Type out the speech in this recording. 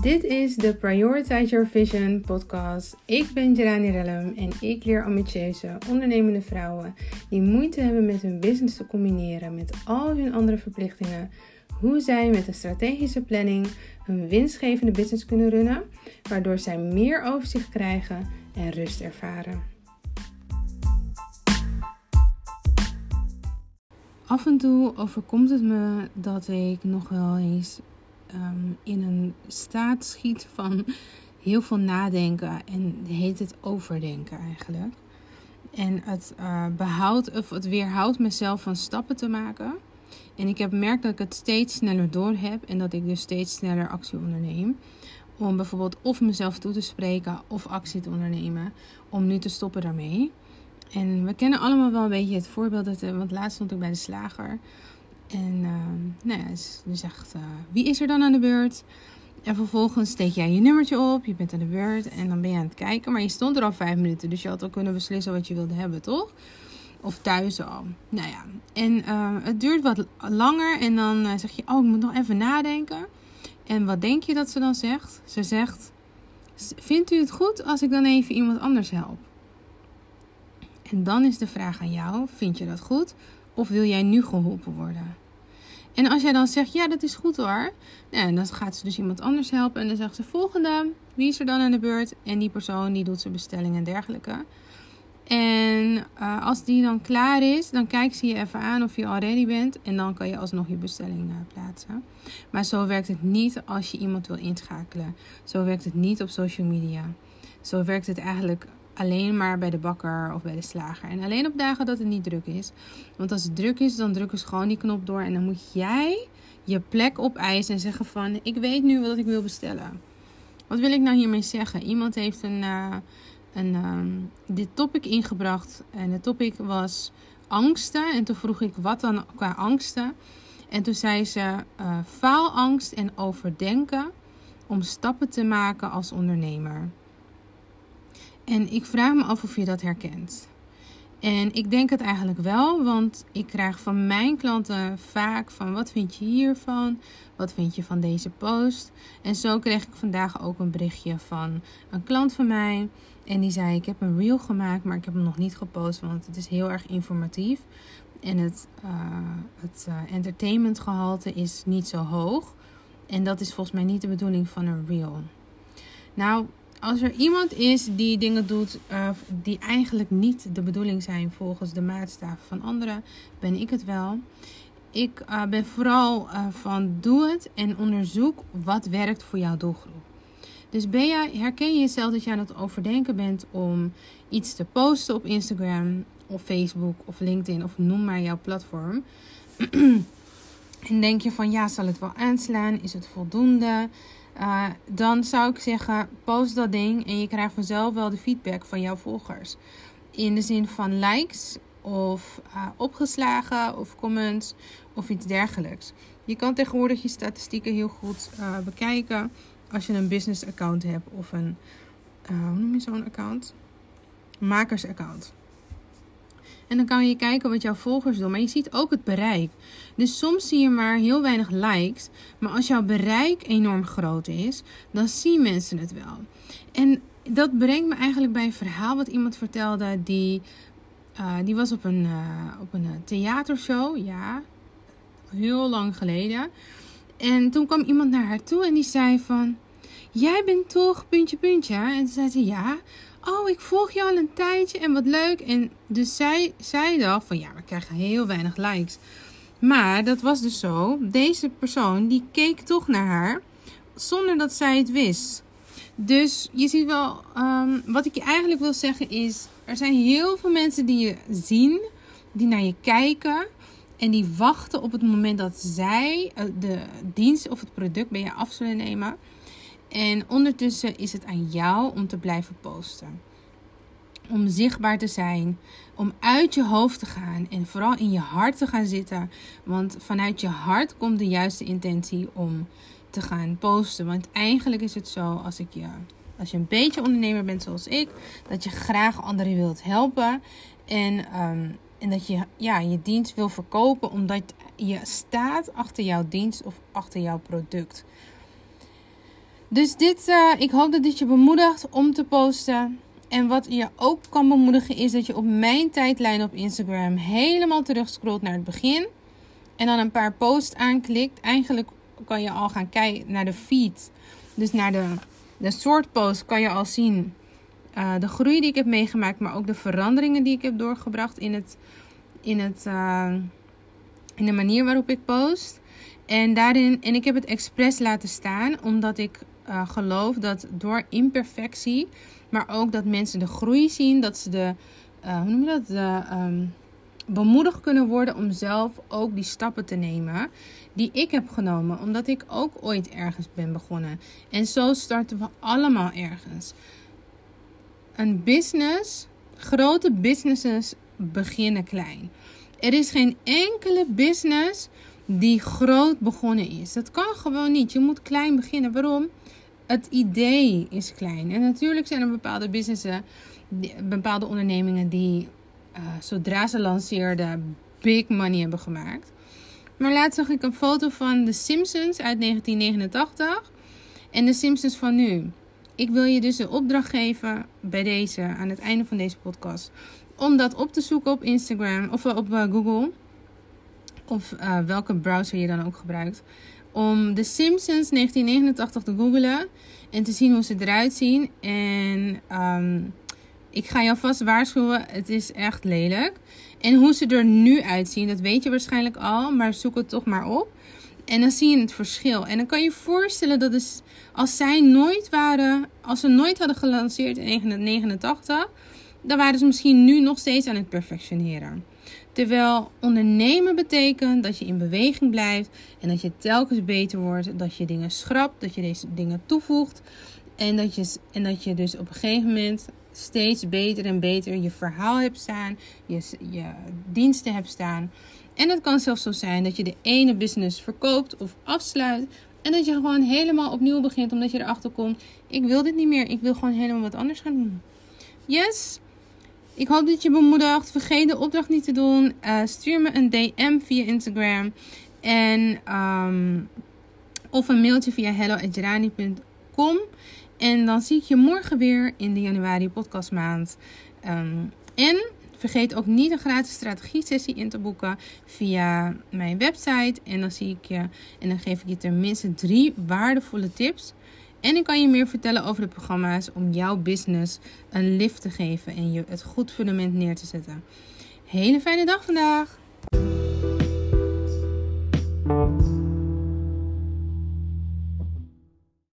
Dit is de Prioritize Your Vision podcast. Ik ben Jelani Rellum en ik leer ambitieuze, ondernemende vrouwen die moeite hebben met hun business te combineren met al hun andere verplichtingen, hoe zij met een strategische planning hun winstgevende business kunnen runnen, waardoor zij meer overzicht krijgen en rust ervaren. Af en toe overkomt het me dat ik nog wel eens um, in een staat schiet van heel veel nadenken en heet het overdenken eigenlijk. En het uh, behoudt of het weerhoudt mezelf van stappen te maken. En ik heb gemerkt dat ik het steeds sneller door heb en dat ik dus steeds sneller actie onderneem. Om bijvoorbeeld of mezelf toe te spreken of actie te ondernemen. Om nu te stoppen daarmee. En we kennen allemaal wel een beetje het voorbeeld. Dat, eh, want laatst stond ik bij de slager. En uh, nou ja, ze zegt, uh, wie is er dan aan de beurt? En vervolgens steek jij je nummertje op, je bent aan de beurt en dan ben je aan het kijken. Maar je stond er al vijf minuten, dus je had al kunnen beslissen wat je wilde hebben, toch? Of thuis al. Nou ja, en uh, het duurt wat langer en dan uh, zeg je, oh, ik moet nog even nadenken. En wat denk je dat ze dan zegt? Ze zegt, vindt u het goed als ik dan even iemand anders help? En dan is de vraag aan jou, vind je dat goed? Of wil jij nu geholpen worden? En als jij dan zegt, ja, dat is goed hoor. Nou, dan gaat ze dus iemand anders helpen. En dan zegt ze, volgende, wie is er dan aan de beurt? En die persoon die doet zijn bestelling en dergelijke. En uh, als die dan klaar is, dan kijkt ze je even aan of je al ready bent. En dan kan je alsnog je bestelling uh, plaatsen. Maar zo werkt het niet als je iemand wil inschakelen. Zo werkt het niet op social media. Zo werkt het eigenlijk alleen maar bij de bakker of bij de slager. En alleen op dagen dat het niet druk is. Want als het druk is, dan drukken ze gewoon die knop door. En dan moet jij je plek opeisen en zeggen van... Ik weet nu wat ik wil bestellen. Wat wil ik nou hiermee zeggen? Iemand heeft een, uh, een, uh, dit topic ingebracht. En het topic was angsten. En toen vroeg ik wat dan qua angsten. En toen zei ze uh, faalangst en overdenken om stappen te maken als ondernemer. En ik vraag me af of je dat herkent. En ik denk het eigenlijk wel, want ik krijg van mijn klanten vaak van wat vind je hiervan? Wat vind je van deze post? En zo kreeg ik vandaag ook een berichtje van een klant van mij. En die zei: Ik heb een reel gemaakt, maar ik heb hem nog niet gepost, want het is heel erg informatief. En het, uh, het uh, entertainmentgehalte is niet zo hoog. En dat is volgens mij niet de bedoeling van een reel. Nou, als er iemand is die dingen doet uh, die eigenlijk niet de bedoeling zijn volgens de maatstaven van anderen, ben ik het wel. Ik uh, ben vooral uh, van doe het en onderzoek wat werkt voor jouw doelgroep. Dus ben jij, herken je jezelf dat je aan het overdenken bent om iets te posten op Instagram of Facebook of LinkedIn of noem maar jouw platform. en denk je van ja, zal het wel aanslaan? Is het voldoende? Uh, dan zou ik zeggen, post dat ding en je krijgt vanzelf wel de feedback van jouw volgers. In de zin van likes of uh, opgeslagen of comments of iets dergelijks. Je kan tegenwoordig je statistieken heel goed uh, bekijken als je een business account hebt of een, hoe noem je zo'n account? Makersaccount. En dan kan je kijken wat jouw volgers doen. Maar je ziet ook het bereik. Dus soms zie je maar heel weinig likes. Maar als jouw bereik enorm groot is, dan zien mensen het wel. En dat brengt me eigenlijk bij een verhaal wat iemand vertelde. Die, uh, die was op een, uh, op een eh, theatershow. Ja, heel lang geleden. En toen kwam iemand naar haar toe en die zei van... Jij bent toch puntje puntje? En toen zei ze ja. Oh, ik volg je al een tijdje en wat leuk. En dus zij, zij dacht van ja, we krijgen heel weinig likes. Maar dat was dus zo. Deze persoon die keek toch naar haar zonder dat zij het wist. Dus je ziet wel, um, wat ik je eigenlijk wil zeggen is, er zijn heel veel mensen die je zien, die naar je kijken en die wachten op het moment dat zij eh, de dienst of het product bij je af zullen nemen. En ondertussen is het aan jou om te blijven posten. Om zichtbaar te zijn, om uit je hoofd te gaan en vooral in je hart te gaan zitten. Want vanuit je hart komt de juiste intentie om te gaan posten. Want eigenlijk is het zo, als, ik je, als je een beetje ondernemer bent zoals ik, dat je graag anderen wilt helpen. En, um, en dat je ja, je dienst wil verkopen omdat je staat achter jouw dienst of achter jouw product. Dus dit, uh, ik hoop dat dit je bemoedigt om te posten. En wat je ook kan bemoedigen is dat je op mijn tijdlijn op Instagram helemaal terugscrollt naar het begin. En dan een paar posts aanklikt. Eigenlijk kan je al gaan kijken naar de feed. Dus naar de, de soort post kan je al zien uh, de groei die ik heb meegemaakt. Maar ook de veranderingen die ik heb doorgebracht in, het, in, het, uh, in de manier waarop ik post. En, daarin, en ik heb het expres laten staan omdat ik uh, geloof dat door imperfectie, maar ook dat mensen de groei zien, dat ze de, uh, hoe noem je dat, de, um, bemoedigd kunnen worden om zelf ook die stappen te nemen die ik heb genomen, omdat ik ook ooit ergens ben begonnen. En zo starten we allemaal ergens. Een business, grote businesses beginnen klein. Er is geen enkele business die groot begonnen is. Dat kan gewoon niet. Je moet klein beginnen. Waarom? Het idee is klein. En natuurlijk zijn er bepaalde businessen, bepaalde ondernemingen die uh, zodra ze lanceerden big money hebben gemaakt. Maar laatst zag ik een foto van The Simpsons uit 1989 en The Simpsons van nu. Ik wil je dus de opdracht geven bij deze, aan het einde van deze podcast, om dat op te zoeken op Instagram of op uh, Google of uh, welke browser je dan ook gebruikt, om The Simpsons 1989 te googlen en te zien hoe ze eruit zien. En um, ik ga jou vast waarschuwen, het is echt lelijk. En hoe ze er nu uitzien, dat weet je waarschijnlijk al, maar zoek het toch maar op. En dan zie je het verschil. En dan kan je je voorstellen dat is, als zij nooit waren, als ze nooit hadden gelanceerd in 1989, dan waren ze misschien nu nog steeds aan het perfectioneren. Terwijl ondernemen betekent dat je in beweging blijft en dat je telkens beter wordt, dat je dingen schrapt, dat je deze dingen toevoegt en dat je, en dat je dus op een gegeven moment steeds beter en beter je verhaal hebt staan, je, je diensten hebt staan. En het kan zelfs zo zijn dat je de ene business verkoopt of afsluit. En dat je gewoon helemaal opnieuw begint omdat je erachter komt: ik wil dit niet meer, ik wil gewoon helemaal wat anders gaan doen. Yes! Ik hoop dat je bemoedigt. Vergeet de opdracht niet te doen. Uh, stuur me een DM via Instagram. En, um, of een mailtje via hello.jerani.com. En dan zie ik je morgen weer in de januari podcastmaand. Um, en vergeet ook niet een gratis strategie sessie in te boeken via mijn website. En dan zie ik je en dan geef ik je tenminste drie waardevolle tips. En ik kan je meer vertellen over de programma's om jouw business een lift te geven en je het goed fundament neer te zetten. Hele fijne dag vandaag!